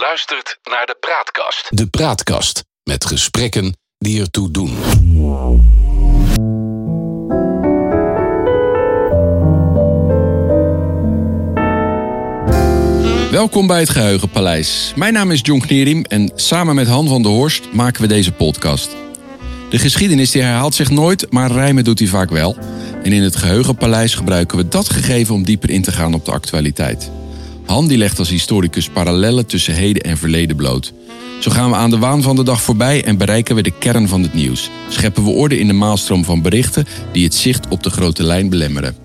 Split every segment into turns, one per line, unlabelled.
luistert naar de Praatkast.
De Praatkast met gesprekken die ertoe doen. Welkom bij het Geheugenpaleis. Mijn naam is John Knerim en samen met Han van der Horst maken we deze podcast. De geschiedenis die herhaalt zich nooit, maar rijmen doet hij vaak wel. En in het Geheugenpaleis gebruiken we dat gegeven om dieper in te gaan op de actualiteit. Han die legt als historicus parallellen tussen heden en verleden bloot. Zo gaan we aan de waan van de dag voorbij en bereiken we de kern van het nieuws. Scheppen we orde in de maalstroom van berichten die het zicht op de grote lijn belemmeren.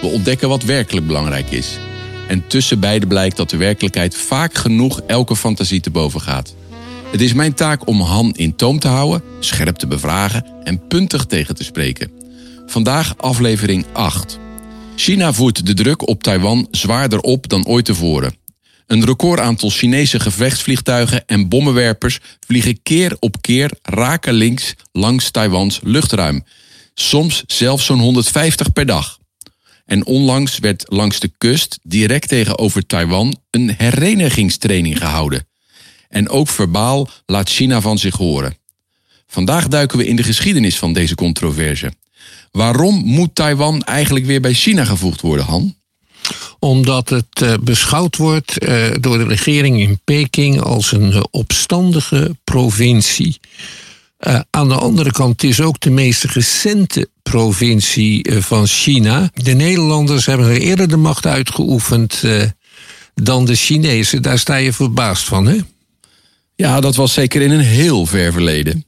We ontdekken wat werkelijk belangrijk is. En tussen beide blijkt dat de werkelijkheid vaak genoeg elke fantasie te boven gaat. Het is mijn taak om Han in toom te houden, scherp te bevragen en puntig tegen te spreken. Vandaag aflevering 8. China voert de druk op Taiwan zwaarder op dan ooit tevoren. Een recordaantal Chinese gevechtsvliegtuigen en bommenwerpers vliegen keer op keer rakelings langs Taiwans luchtruim. Soms zelfs zo'n 150 per dag. En onlangs werd langs de kust, direct tegenover Taiwan, een herenigingstraining gehouden. En ook verbaal laat China van zich horen. Vandaag duiken we in de geschiedenis van deze controverse. Waarom moet Taiwan eigenlijk weer bij China gevoegd worden, Han?
Omdat het uh, beschouwd wordt uh, door de regering in Peking als een uh, opstandige provincie. aan de andere kant is ook de meest recente provincie van China. De Nederlanders hebben er eerder de macht uitgeoefend dan de Chinezen. Daar sta je verbaasd van, hè?
Ja, dat was zeker in een heel ver verleden.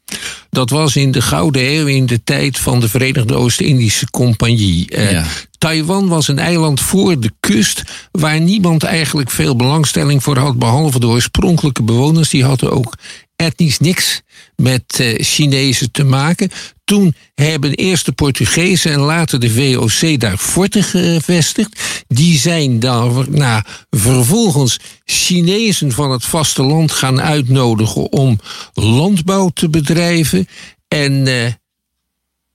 Dat was in de Gouden Eeuw, in de tijd van de Verenigde Oost-Indische Compagnie. Uh, Taiwan was een eiland voor de kust waar niemand eigenlijk veel belangstelling voor had, behalve de oorspronkelijke bewoners. Die hadden ook etnisch niks met uh, Chinezen te maken. Toen hebben eerst de Portugezen en later de VOC daar forten gevestigd. Die zijn daarna vervolgens Chinezen van het vasteland gaan uitnodigen om landbouw te bedrijven. En uh,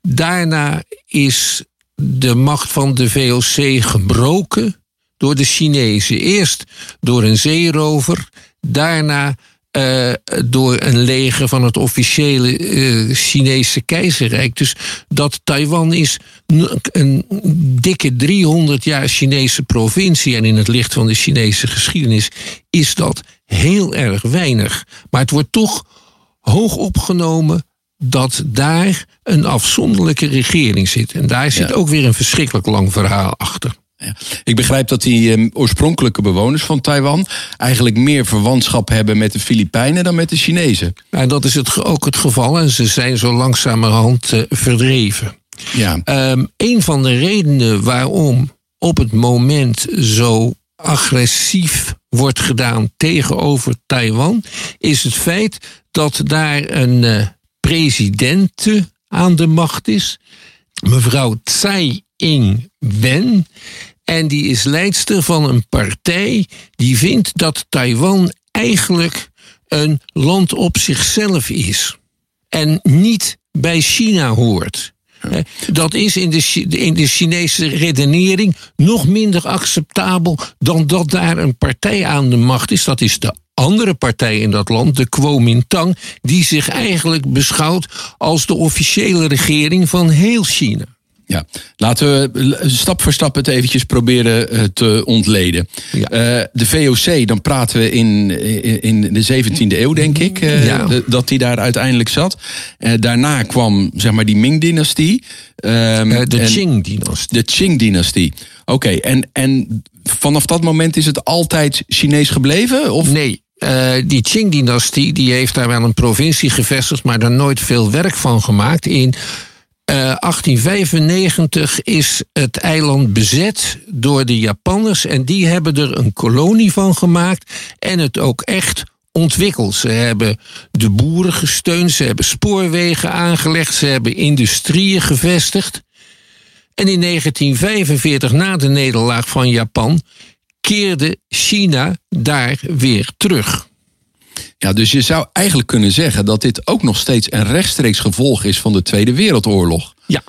daarna is de macht van de VOC gebroken door de Chinezen. Eerst door een zeerover, daarna uh, door een leger van het officiële uh, Chinese keizerrijk. Dus dat Taiwan is een dikke 300 jaar Chinese provincie. En in het licht van de Chinese geschiedenis is dat heel erg weinig. Maar het wordt toch hoog opgenomen dat daar een afzonderlijke regering zit. En daar zit ja. ook weer een verschrikkelijk lang verhaal achter.
Ja. Ik begrijp dat die um, oorspronkelijke bewoners van Taiwan eigenlijk meer verwantschap hebben met de Filipijnen dan met de Chinezen.
En dat is het, ook het geval en ze zijn zo langzamerhand uh, verdreven.
Ja.
Um, een van de redenen waarom op het moment zo agressief wordt gedaan tegenover Taiwan, is het feit dat daar een uh, president aan de macht is, mevrouw Tsai Ing-wen. En die is leidster van een partij die vindt dat Taiwan eigenlijk een land op zichzelf is. En niet bij China hoort. Dat is in de, in de Chinese redenering nog minder acceptabel dan dat daar een partij aan de macht is. Dat is de andere partij in dat land, de Kuomintang, die zich eigenlijk beschouwt als de officiële regering van heel China.
Ja, laten we stap voor stap het eventjes proberen te ontleden. Ja. Uh, de VOC, dan praten we in, in de 17e eeuw, denk ik, uh, ja. de, dat die daar uiteindelijk zat. Uh, daarna kwam, zeg maar, die Ming-dynastie.
Um, de Qing-dynastie.
De Qing-dynastie. Oké, okay, en, en vanaf dat moment is het altijd Chinees gebleven? Of?
Nee, uh, die Qing-dynastie die heeft daar wel een provincie gevestigd, maar daar nooit veel werk van gemaakt. In uh, 1895 is het eiland bezet door de Japanners en die hebben er een kolonie van gemaakt en het ook echt ontwikkeld. Ze hebben de boeren gesteund, ze hebben spoorwegen aangelegd, ze hebben industrieën gevestigd. En in 1945, na de nederlaag van Japan, keerde China daar weer terug.
Ja, dus je zou eigenlijk kunnen zeggen dat dit ook nog steeds een rechtstreeks gevolg is van de Tweede Wereldoorlog.
Ja.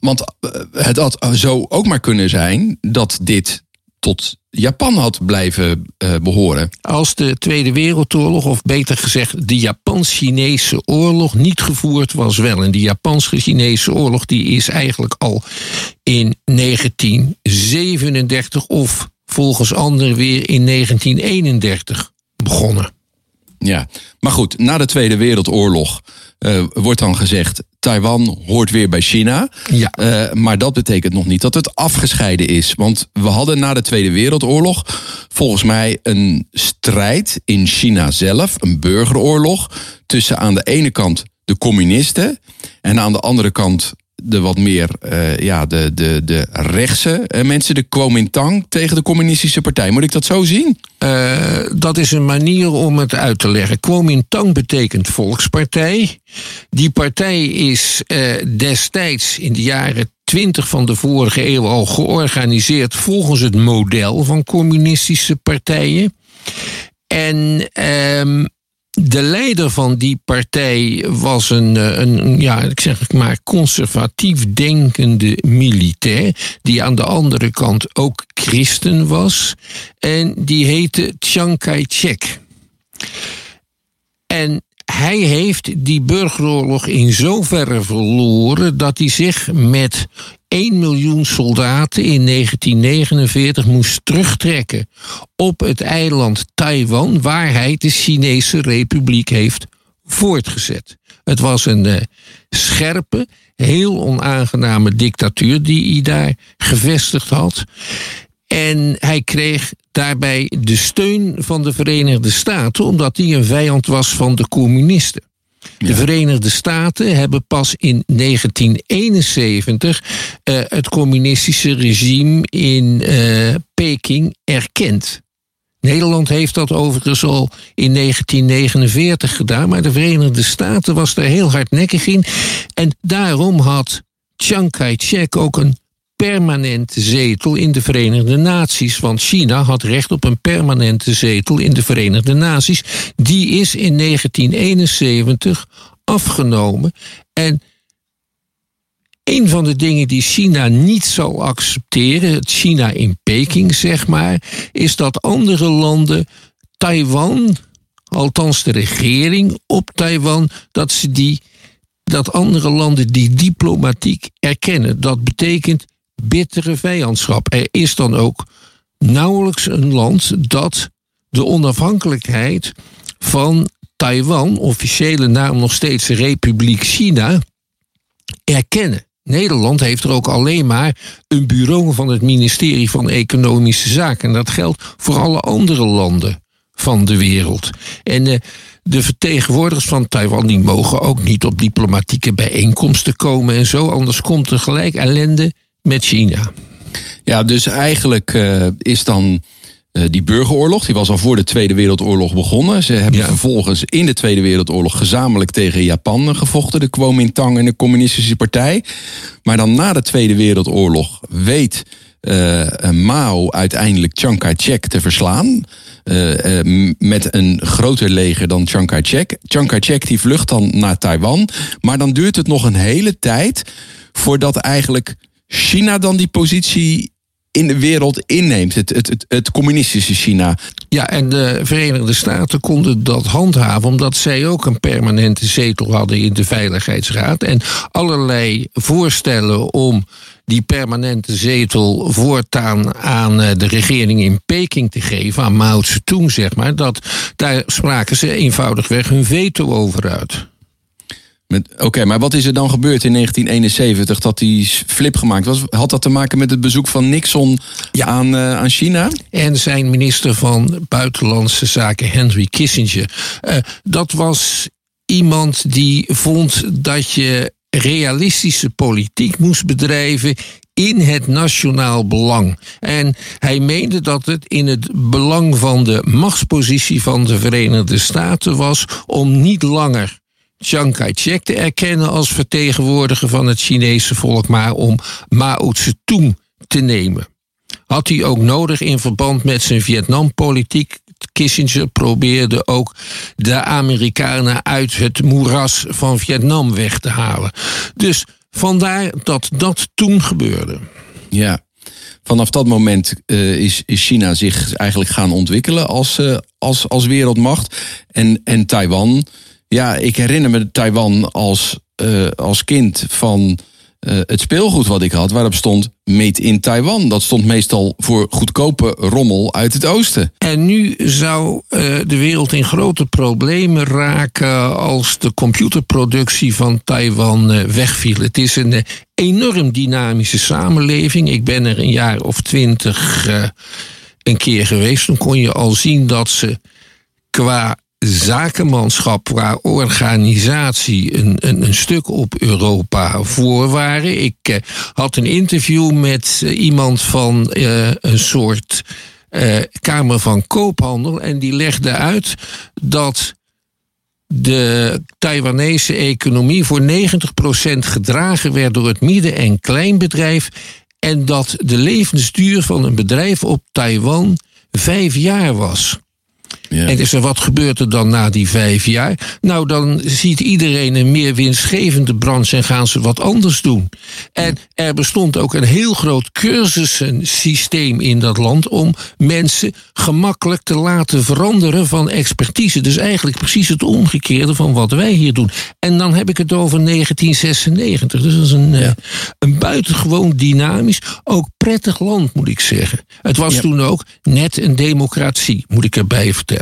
Want het had zo ook maar kunnen zijn dat dit tot Japan had blijven uh, behoren.
Als de Tweede Wereldoorlog, of beter gezegd de Japans-Chinese oorlog, niet gevoerd was wel. En die Japans-Chinese oorlog die is eigenlijk al in 1937 of volgens anderen weer in 1931 begonnen.
Ja, maar goed, na de Tweede Wereldoorlog uh, wordt dan gezegd: Taiwan hoort weer bij China.
Ja.
Uh, maar dat betekent nog niet dat het afgescheiden is. Want we hadden na de Tweede Wereldoorlog volgens mij een strijd in China zelf, een burgeroorlog, tussen aan de ene kant de communisten en aan de andere kant de wat meer uh, ja, de, de, de rechtse uh, mensen, de Kuomintang tegen de communistische partij. Moet ik dat zo zien?
Uh, dat is een manier om het uit te leggen. Kuomintang betekent volkspartij. Die partij is destijds in de jaren 20 van de vorige eeuw al georganiseerd volgens het model van communistische partijen. En ehm, de leider van die partij was een, eh, een, ja, ik zeg maar, conservatief denkende militair. Die aan de andere kant ook christen was. En die heette Chiang Kai-shek. En hij heeft die burgeroorlog in zoverre verloren dat hij zich met 1 miljoen soldaten in 1949 moest terugtrekken op het eiland Taiwan, waar hij de Chinese Republiek heeft voortgezet. Het was een uh, scherpe, heel onaangename dictatuur die hij daar gevestigd had. En hij kreeg daarbij de steun van de Verenigde Staten, omdat hij een vijand was van de communisten. De Verenigde Staten hebben pas in 1971 uh, het communistische regime in uh, Peking erkend. Nederland heeft dat overigens al in 1949 gedaan, maar de Verenigde Staten was daar heel hardnekkig in. En daarom had Chiang Kai-shek ook een permanente zetel in de Verenigde Naties. Want China had recht op een permanente zetel in de Verenigde Naties. Die is in 1971 afgenomen. En een van de dingen die China niet zal accepteren, het China in Peking zeg maar, is dat andere landen Taiwan, althans de regering op Taiwan, dat ze die dat andere landen die diplomatiek erkennen. Dat betekent bittere vijandschap. Er is dan ook nauwelijks een land dat de onafhankelijkheid van Taiwan, officiële naam nog steeds Republiek China, erkennen. Nederland heeft er ook alleen maar een bureau van het ministerie van Economische Zaken. En dat geldt voor alle andere landen van de wereld. En uh, de vertegenwoordigers van Taiwan die mogen ook niet op diplomatieke bijeenkomsten komen en zo, anders komt er gelijk ellende met China.
Ja, dus eigenlijk uh, is dan uh, die burgeroorlog, die was al voor de Tweede Wereldoorlog begonnen. Ze hebben ja. vervolgens in de Tweede Wereldoorlog gezamenlijk tegen Japan gevochten, de Kuomintang en de Communistische Partij. Maar dan na de Tweede Wereldoorlog weet uh, Mao uiteindelijk Chiang Kai-shek te verslaan. Uh, uh, met een groter leger dan Chiang Kai-shek. Chiang Kai-shek die vlucht dan naar Taiwan. Maar dan duurt het nog een hele tijd voordat eigenlijk China dan die positie in de wereld inneemt, het, het, het, het, communistische China.
Ja, en de Verenigde Staten konden dat handhaven omdat zij ook een permanente zetel hadden in de Veiligheidsraad. En allerlei voorstellen om die permanente zetel voortaan aan eh, de regering in Peking te geven, aan Mao Zedong zeg maar, dat, daar spraken ze eenvoudigweg hun veto over uit.
Oké, okay, maar wat is er dan gebeurd in 1971 dat die flip gemaakt was? Had dat te maken met het bezoek van Nixon ja. aan, uh, aan China?
En zijn minister van Buitenlandse Zaken, Henry Kissinger. Uh, dat was iemand die vond dat je realistische politiek moest bedrijven in het nationaal belang. En hij meende dat het in het belang van de machtspositie van de Verenigde Staten was om niet langer Chiang Kai-shek te erkennen als vertegenwoordiger van het Chinese volk, maar om Mao Zedong te nemen. Had hij ook nodig in verband met zijn Vietnampolitiek. Kissinger probeerde ook de Amerikanen uit het moeras van Vietnam weg te halen. Dus vandaar dat dat toen gebeurde.
Ja. vanaf dat moment is, is China zich eigenlijk gaan ontwikkelen als, als, als wereldmacht. En, en Taiwan, ja, ik herinner me Taiwan als, als kind van uh, het speelgoed wat ik had, waarop stond Made in Taiwan. Dat stond meestal voor goedkope rommel uit het oosten.
En nu zou uh, de wereld in grote problemen raken als de computerproductie van Taiwan uh, wegviel. Het is een enorm dynamische samenleving. Ik ben er een jaar of twintig een keer geweest. Toen kon je al zien dat ze qua zakenmanschap qua organisatie een, een, een, stuk op Europa voor waren. Ik uh, had een interview met uh, iemand van uh, een soort Kamer van Koophandel en die legde uit dat de Taiwanese economie voor 90% gedragen werd door het midden- en kleinbedrijf en dat de levensduur van een bedrijf op Taiwan vijf jaar was. Ja. En is er wat gebeurt er dan na die vijf jaar? Nou, dan ziet iedereen een meer winstgevende branche en gaan ze wat anders doen. En er bestond ook een heel groot cursusensysteem in dat land om mensen gemakkelijk te laten veranderen van expertise. Dus eigenlijk precies het omgekeerde van wat wij hier doen. En dan heb ik het over 1996. Dus dat is een, ja. een buitengewoon dynamisch, ook prettig land, moet ik zeggen. Het was ja. toen ook net een democratie, moet ik erbij vertellen.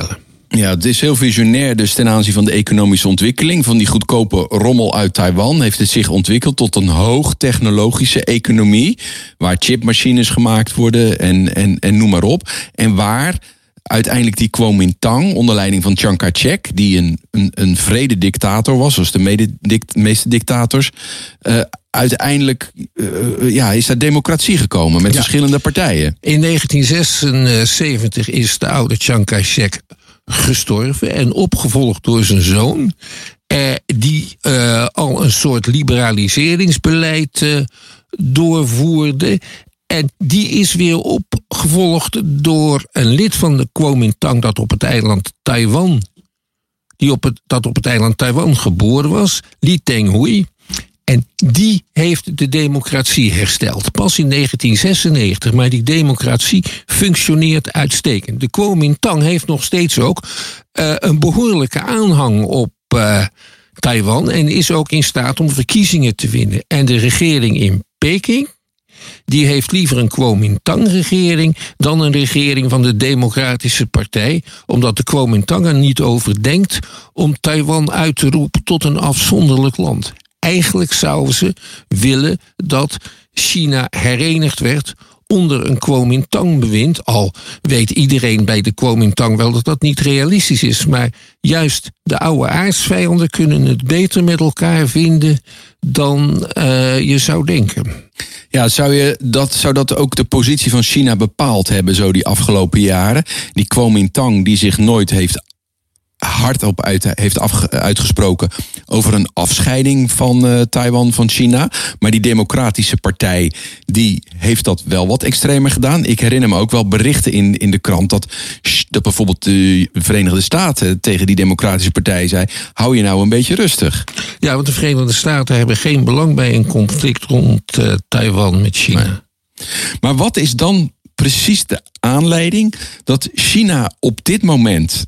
Ja, het is heel visionair dus ten aanzien van de economische ontwikkeling. Van die goedkope rommel uit Taiwan heeft het zich ontwikkeld tot een hoogtechnologische economie. Waar chipmachines gemaakt worden en, en, en noem maar op. En waar uiteindelijk die Kuomintang onder leiding van Chiang Kai-shek... die een, een, een vrede-dictator was, zoals de meeste dictators... Uh, uiteindelijk uh, ja, is daar democratie gekomen met ja. verschillende partijen.
In 1976 is de oude Chiang Kai-shek gestorven en opgevolgd door zijn zoon. Eh, die uh, al een soort liberaliseringsbeleid uh, doorvoerde. En die is weer opgevolgd door een lid van de Kuomintang dat op het eiland Taiwan, die op het, dat op het eiland Taiwan geboren was, Li Tenghui. En die heeft de democratie hersteld. Pas in 1996, maar die democratie functioneert uitstekend. De Kuomintang heeft nog steeds ook uh, een behoorlijke aanhang op uh, Taiwan en is ook in staat om verkiezingen te winnen. En de regering in Peking, die heeft liever een Kuomintang-regering dan een regering van de Democratische Partij, omdat de Kuomintang er niet over denkt om Taiwan uit te roepen tot een afzonderlijk land. Eigenlijk zouden ze willen dat China herenigd werd onder een Kuomintang-bewind. Al weet iedereen bij de Kuomintang wel dat dat niet realistisch is. Maar juist de oude aardsvijanden kunnen het beter met elkaar vinden dan uh, je zou denken.
Ja, zou, je dat, zou dat ook de positie van China bepaald hebben, zo die afgelopen jaren? Die Kuomintang die zich nooit heeft hardop uit, heeft afge, uitgesproken over een afscheiding van uh, Taiwan van China. Maar die Democratische Partij die heeft dat wel wat extremer gedaan. Ik herinner me ook wel berichten in, in de krant dat, dat bijvoorbeeld de Verenigde Staten tegen die Democratische Partij zei: hou je nou een beetje rustig.
Ja, want de Verenigde Staten hebben geen belang bij een conflict rond uh, Taiwan met China.
Maar wat is dan precies de aanleiding dat China op dit moment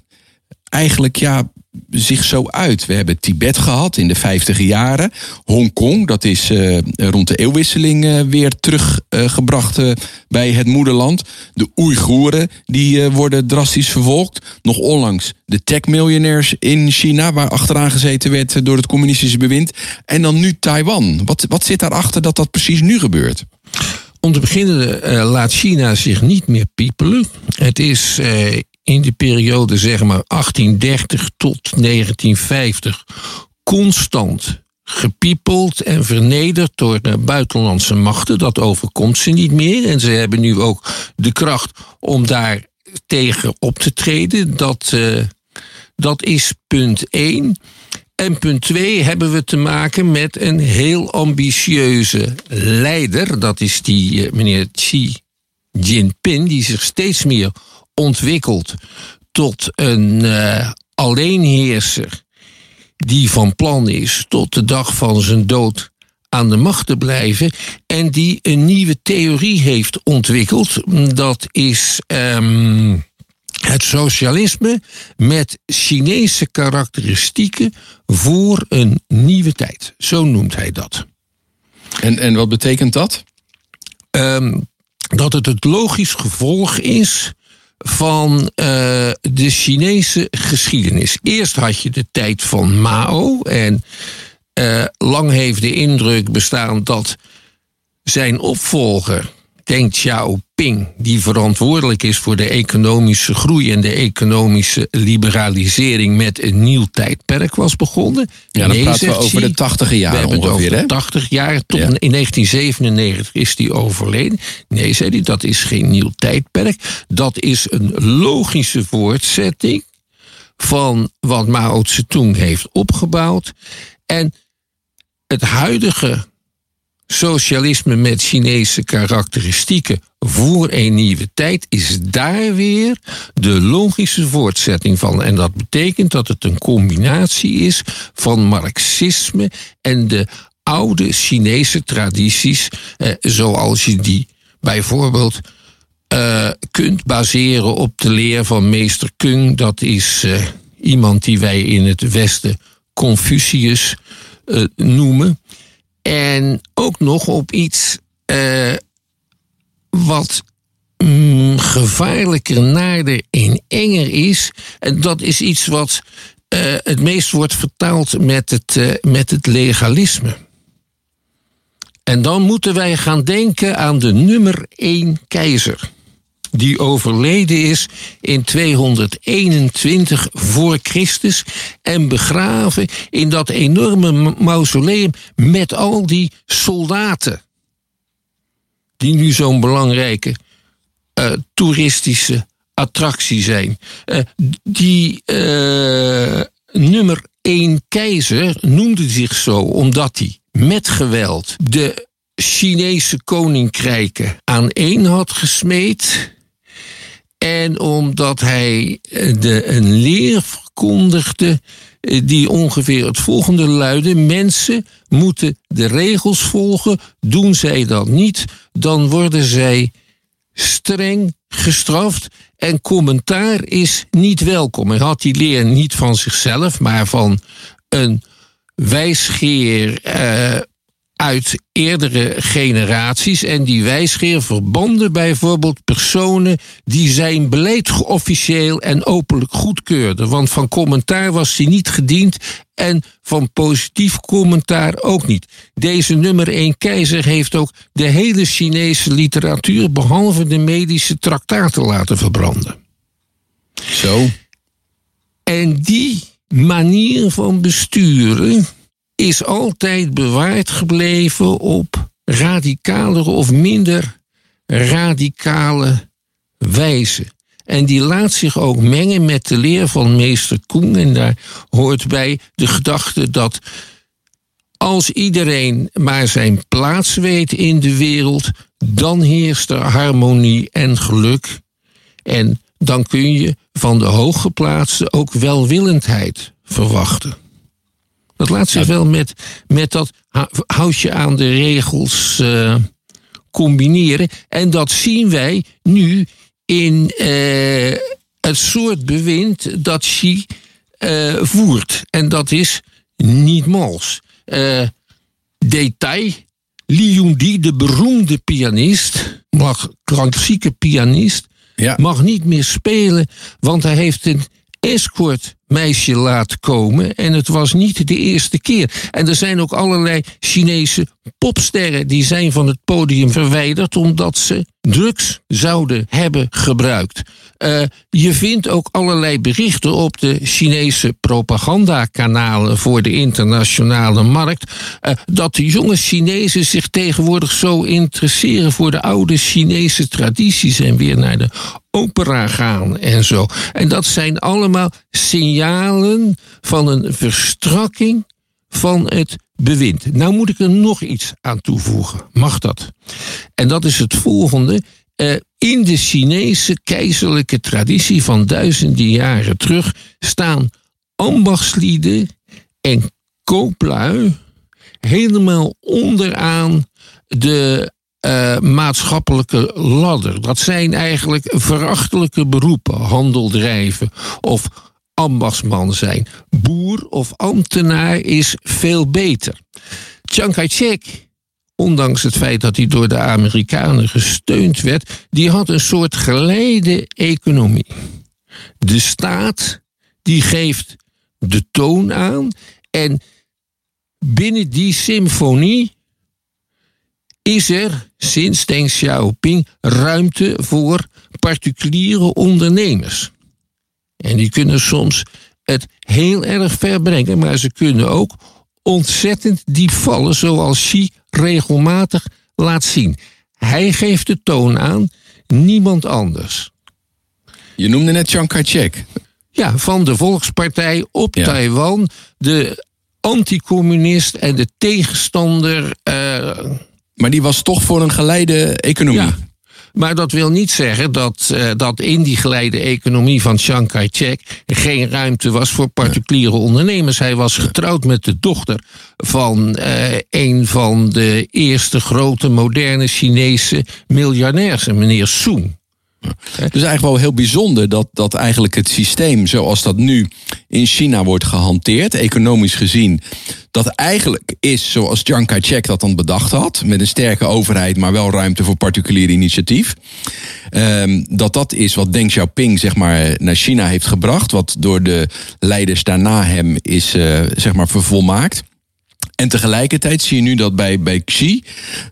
eigenlijk ja, zich zo uit. We hebben Tibet gehad in de vijftige jaren. Hongkong, dat is uh, rond de eeuwwisseling uh, weer teruggebracht uh, bij het moederland. De Oeigoeren, die worden drastisch vervolgd. Nog onlangs de tech-miljonairs in China, waar achteraan gezeten werd door het communistische bewind. En dan nu Taiwan. Wat, wat zit daarachter dat dat precies nu gebeurt?
Om te beginnen laat China zich niet meer piepelen. Het is in de periode zeg maar 1830 tot 1950 constant gepiepeld en vernederd door de buitenlandse machten. Dat overkomt ze niet meer. En ze hebben nu ook de kracht om daar tegen op te treden. Dat, uh, dat is punt 1. En punt 2 hebben we te maken met een heel ambitieuze leider. Dat is die uh, meneer Xi Jinping, die zich steeds meer ontwikkeld tot een uh, alleenheerser die van plan is tot de dag van zijn dood aan de macht te blijven. En die een nieuwe theorie heeft ontwikkeld. Dat is ehm, het socialisme met Chinese karakteristieken voor een nieuwe tijd. Zo noemt hij dat.
En, en wat betekent dat?
Ehm, dat het het logisch gevolg is van uh, de Chinese geschiedenis. Eerst had je de tijd van Mao en uh, lang heeft de indruk bestaan dat zijn opvolger Deng Xiaoping, die verantwoordelijk is voor de economische groei en de economische liberalisering met een nieuw tijdperk was begonnen.
Ja, dan nee, praten we over de tachtige jaren ongeveer. Over
de 80 jaar, tot ja. in 1997 is die overleden. Nee, zei hij, dat is geen nieuw tijdperk. Dat is een logische voortzetting van wat Mao Zedong heeft opgebouwd. En het huidige socialisme met Chinese karakteristieken voor een nieuwe tijd is daar weer de logische voortzetting van. En dat betekent dat het een combinatie is van Marxisme en de oude Chinese tradities, eh, zoals je die bijvoorbeeld uh, kunt baseren op de leer van meester Kung. Dat is uh, iemand die wij in het Westen Confucius uh, noemen. En ook nog op iets uh, wat mm, gevaarlijker, naarder en enger is. En dat is iets wat uh, het meest wordt vertaald met het, uh, met het legalisme. En dan moeten wij gaan denken aan de nummer één keizer die overleden is in 221 voor Christus en begraven in dat enorme mausoleum met al die soldaten. Die nu zo'n belangrijke uh, toeristische attractie zijn. Uh, die uh, nummer één keizer noemde zich zo omdat hij met geweld de Chinese koninkrijken aan één had gesmeed en omdat hij eh, de, een leer verkondigde eh, die ongeveer het volgende luidde: mensen moeten de regels volgen. Doen zij dat niet, dan worden zij streng gestraft. En commentaar is niet welkom. Hij had die leer niet van zichzelf, maar van een wijsgeer uh, uit eerdere generaties. En die wijsgeer verbanden bijvoorbeeld personen die zijn beleid officieel en openlijk goedkeurden. Want van commentaar was hij niet gediend en van positief commentaar ook niet. Deze nummer 1 keizer heeft ook de hele Chinese literatuur, behalve de medische traktaten, laten verbranden.
Zo.
En die manier van besturen is altijd bewaard gebleven op radicalere of minder radicale wijze. En die laat zich ook mengen met de leer van meester Koen. En daar hoort bij de gedachte dat als iedereen maar zijn plaats weet in de wereld, dan heerst er harmonie en geluk. En dan kun je van de hooggeplaatste ook welwillendheid verwachten. Dat laat zich wel met, met dat houd je aan de regels uh, combineren. En dat zien wij nu in uh, het soort bewind dat Xi uh, voert. En dat is niet mals. detail. Li Yundi, de beroemde pianist, mag, klassieke pianist, ja. mag niet meer spelen, want hij heeft een escort meisje laat komen. En het was niet de eerste keer. En er zijn ook allerlei Chinese popsterren die zijn van het podium verwijderd omdat ze drugs zouden hebben gebruikt. Uh, je vindt ook allerlei berichten op de Chinese propagandakanalen voor de internationale markt. Uh, dat de jonge Chinezen zich tegenwoordig zo interesseren voor de oude Chinese tradities en weer naar de opera gaan en zo. En dat zijn allemaal signalen van een verstrakking van het bewind. Nou moet ik er nog iets aan toevoegen. Mag dat? En dat is het volgende. Uh, in de Chinese keizerlijke traditie van duizenden jaren terug staan ambachtslieden en kooplui helemaal onderaan de uh, maatschappelijke ladder. Dat zijn eigenlijk verachtelijke beroepen. Handel drijven of ambachtsman zijn. Boer of ambtenaar is veel beter. Chiang Kai-shek, ondanks het feit dat hij door de Amerikanen gesteund werd, die had een soort geleide economie. De staat die geeft de toon aan en binnen die symfonie is er sinds Deng Xiaoping ruimte voor particuliere ondernemers. En die kunnen soms het heel erg ver brengen, maar ze kunnen ook ontzettend diep vallen, zoals Xi regelmatig laat zien. Hij geeft de toon aan, niemand anders.
Je noemde net Chiang Kai-shek.
Ja, van de Volkspartij op Taiwan, de anticommunist en de tegenstander. Uh,
maar die was toch voor een geleide economie. Ja.
Maar dat wil niet zeggen dat, uh, dat in die geleide economie van Chiang Kai-shek geen ruimte was voor particuliere ondernemers. Hij was getrouwd met de dochter van uh, een van de eerste grote moderne Chinese miljonairs, meneer Soong.
Het is eigenlijk wel heel bijzonder dat, dat eigenlijk het systeem zoals dat nu in China wordt gehanteerd, economisch gezien, dat eigenlijk is zoals Chiang Kai-shek dat dan bedacht had, met een sterke overheid, maar wel ruimte voor particulier initiatief. Um, dat dat is wat Deng Xiaoping zeg maar, naar China heeft gebracht, wat door de leiders daarna hem is uh, zeg maar, vervolmaakt. En tegelijkertijd zie je nu dat bij, bij Xi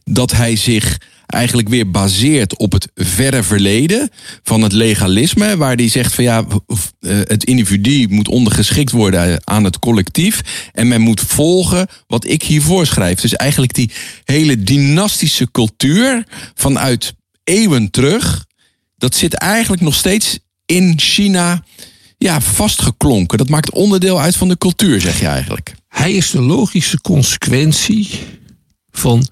dat hij zich eigenlijk weer baseert op het verre verleden van het legalisme, waar die zegt van ja, eh, het individu moet ondergeschikt worden aan het collectief en men moet volgen wat ik hier voorschrijf. Dus eigenlijk die hele dynastische cultuur vanuit eeuwen terug, dat zit eigenlijk nog steeds in China ja, vastgeklonken. Dat maakt onderdeel uit van de cultuur, zeg je eigenlijk.
Hij is de logische consequentie van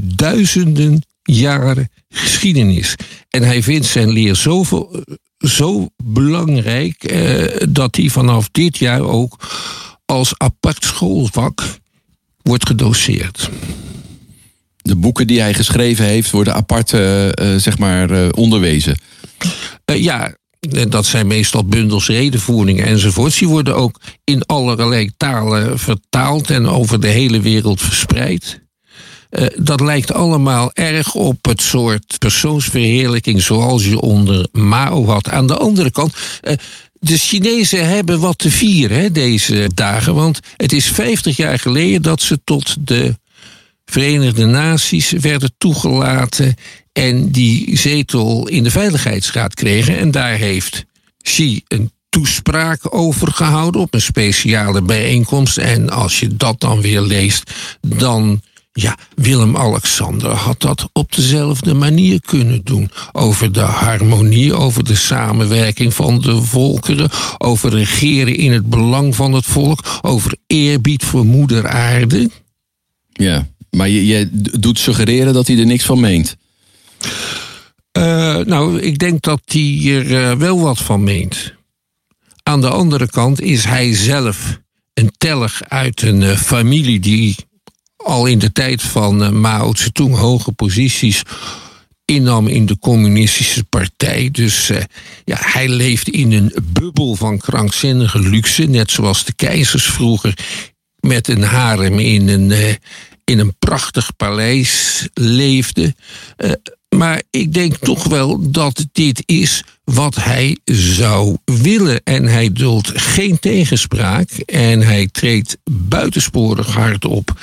duizenden jaren geschiedenis. En hij vindt zijn leer zoveel, eh, zo belangrijk eh, dat hij vanaf dit jaar ook als apart schoolvak wordt gedoseerd.
De boeken die hij geschreven heeft worden apart uh, zeg maar, uh, onderwezen.
ja, dat zijn meestal bundels redenvoeringen enzovoorts. Die worden ook in allerlei talen vertaald en over de hele wereld verspreid. Uh, dat lijkt allemaal erg op het soort persoonsverheerlijking zoals je onder Mao had. Aan de andere kant. Uh, de Chinezen hebben wat te vieren hè, deze dagen. Want het is 50 jaar geleden dat ze tot de Verenigde Naties werden toegelaten. En die zetel in de Veiligheidsraad kregen. En daar heeft Xi een toespraak over gehouden op een speciale bijeenkomst. En als je dat dan weer leest, dan ja, Willem-Alexander had dat op dezelfde manier kunnen doen. Over de harmonie, over de samenwerking van de volkeren, over regeren in het belang van het volk, over eerbied voor moeder aarde.
Ja, maar je, je doet suggereren dat hij er niks van meent.
Uh, nou, ik denk dat hij er uh, wel wat van meent. Aan de andere kant is hij zelf een tellig uit een uh, familie die al in de tijd van uh, Mao Zedong hoge posities innam in de communistische partij. Dus uh, ja, hij leeft in een bubbel van krankzinnige luxe, net zoals de keizers vroeger met een harem in een, uh, in een prachtig paleis leefden. Maar ik denk toch wel dat dit is wat hij zou willen. En hij duldt geen tegenspraak. En hij treedt buitensporig hard op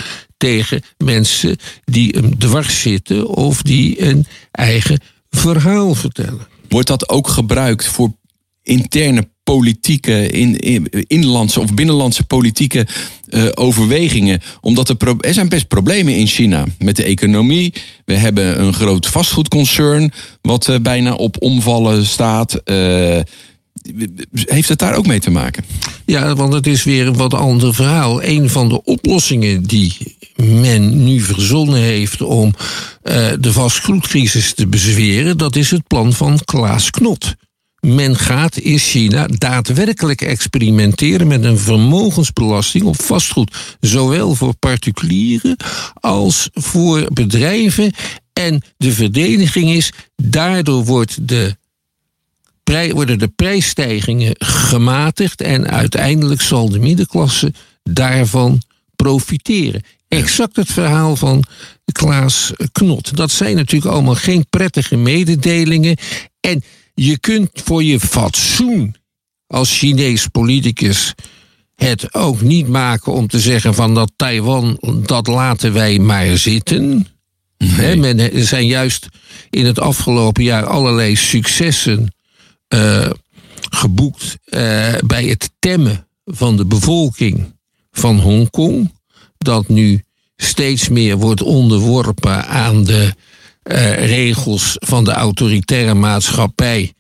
tegen mensen die hem dwars zitten of die een eigen verhaal vertellen.
Wordt dat ook gebruikt voor interne politieke, in, in, inlandse of binnenlandse politieke uh, overwegingen. Omdat er, zijn best problemen in China met de economie. We hebben een groot vastgoedconcern wat uh, bijna op omvallen staat. Uh, heeft het daar ook mee te maken?
Ja, want het is weer een wat ander verhaal. Een van de oplossingen die men nu verzonnen heeft om uh, de vastgoedcrisis te bezweren, dat is het plan van Klaas Knot men gaat in China daadwerkelijk experimenteren met een vermogensbelasting op vastgoed, zowel voor particulieren als voor bedrijven. En de verdediging is, daardoor wordt de worden de prijsstijgingen gematigd en uiteindelijk zal de middenklasse daarvan profiteren. Exact het verhaal van Klaas Knot. Dat zijn natuurlijk allemaal geen prettige mededelingen. En je kunt voor je fatsoen als Chinees politicus het ook niet maken om te zeggen van dat Taiwan, dat laten wij maar zitten. men, er zijn juist in het afgelopen jaar allerlei successen uh, geboekt uh, bij het temmen van de bevolking van Hongkong. Dat nu steeds meer wordt onderworpen aan de uh, regels van de autoritaire maatschappij.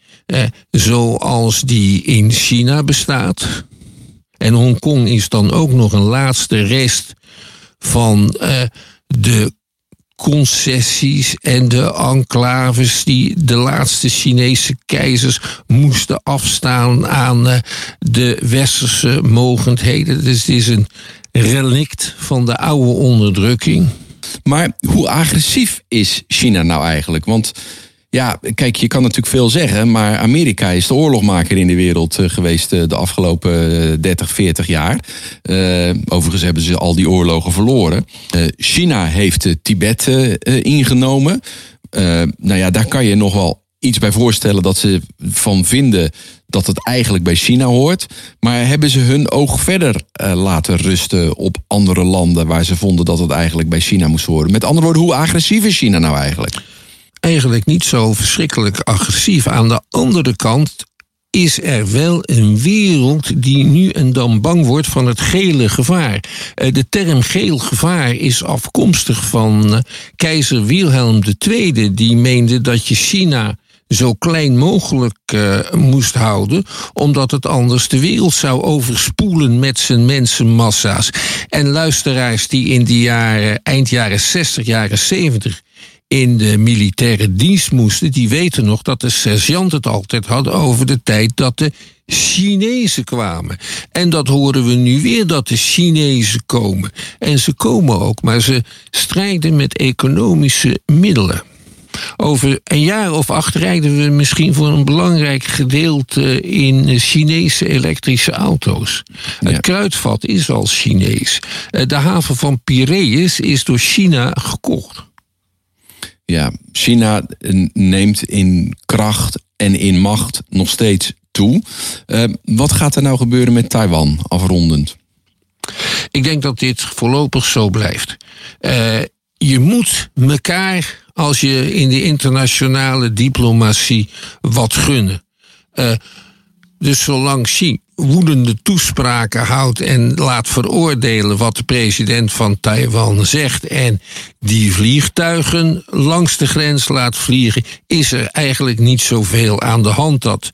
zoals die in China bestaat. En Hongkong is dan ook nog een laatste rest van de concessies en de enclaves die de laatste Chinese keizers moesten afstaan aan eh, de westerse mogendheden. Dus het is een relict van de oude onderdrukking.
Maar hoe agressief is China nou eigenlijk? Want ja, kijk, je kan natuurlijk veel zeggen, maar Amerika is de oorlogmaker in de wereld eh, geweest eh, de afgelopen 30, eh, 40 jaar. overigens hebben ze al die oorlogen verloren. China heeft Tibet ingenomen. nou ja, daar kan je nog wel iets bij voorstellen dat ze van vinden dat het eigenlijk bij China hoort. Maar hebben ze hun oog verder laten rusten op andere landen waar ze vonden dat het eigenlijk bij China moest horen? Met andere woorden, hoe agressief is China nou eigenlijk?
Eigenlijk niet zo verschrikkelijk agressief. Aan de andere kant is er wel een wereld die nu en dan bang wordt van het gele gevaar. Eh, de term geel gevaar is afkomstig van eh, keizer Wilhelm II, die meende dat je China zo klein mogelijk uh, moest houden, omdat het anders de wereld zou overspoelen met zijn mensenmassa's. En luisteraars die in de jaren, eind jaren 60, jaren 70 in de militaire dienst moesten, die weten nog dat de sergeant het altijd hadden over de tijd dat de Chinezen kwamen. En dat horen we nu weer, dat de Chinezen komen. En ze komen ook, maar ze strijden met economische middelen. Over een jaar of acht rijden we misschien voor een belangrijk gedeelte in Chinese elektrische auto's. Het kruidvat is al Chinees. Eh, de haven van Piraeus is door China gekocht
ja, China neemt in kracht en in macht nog steeds toe. Uh, wat gaat er nou gebeuren met Taiwan afrondend?
Ik denk dat dit voorlopig zo blijft. Uh, je moet elkaar, als je in de internationale diplomatie wat gunnen. Uh, dus zolang Xi woedende toespraken houdt en laat veroordelen wat de president van Taiwan zegt en die vliegtuigen langs de grens laat vliegen, is er eigenlijk niet zoveel aan de hand. Dat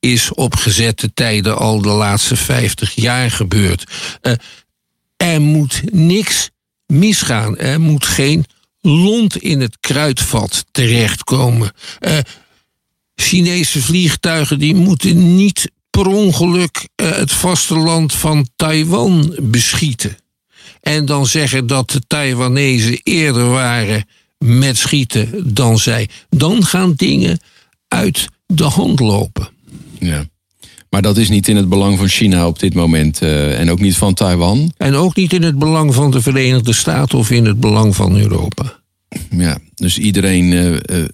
is op gezette tijden al de laatste 50 jaar gebeurd. Uh, er moet niks misgaan. Er moet geen lont in het kruidvat terechtkomen. Uh, Chinese vliegtuigen die moeten niet per ongeluk uh, het vasteland van Taiwan beschieten. En dan zeggen dat de Taiwanese eerder waren met schieten dan zij. Dan gaan dingen uit de hand lopen.
Ja. Maar dat is niet in het belang van China op dit moment. Uh, en ook niet van Taiwan.
En ook niet in het belang van de Verenigde Staten of in het belang van Europa.
Ja, dus iedereen uh,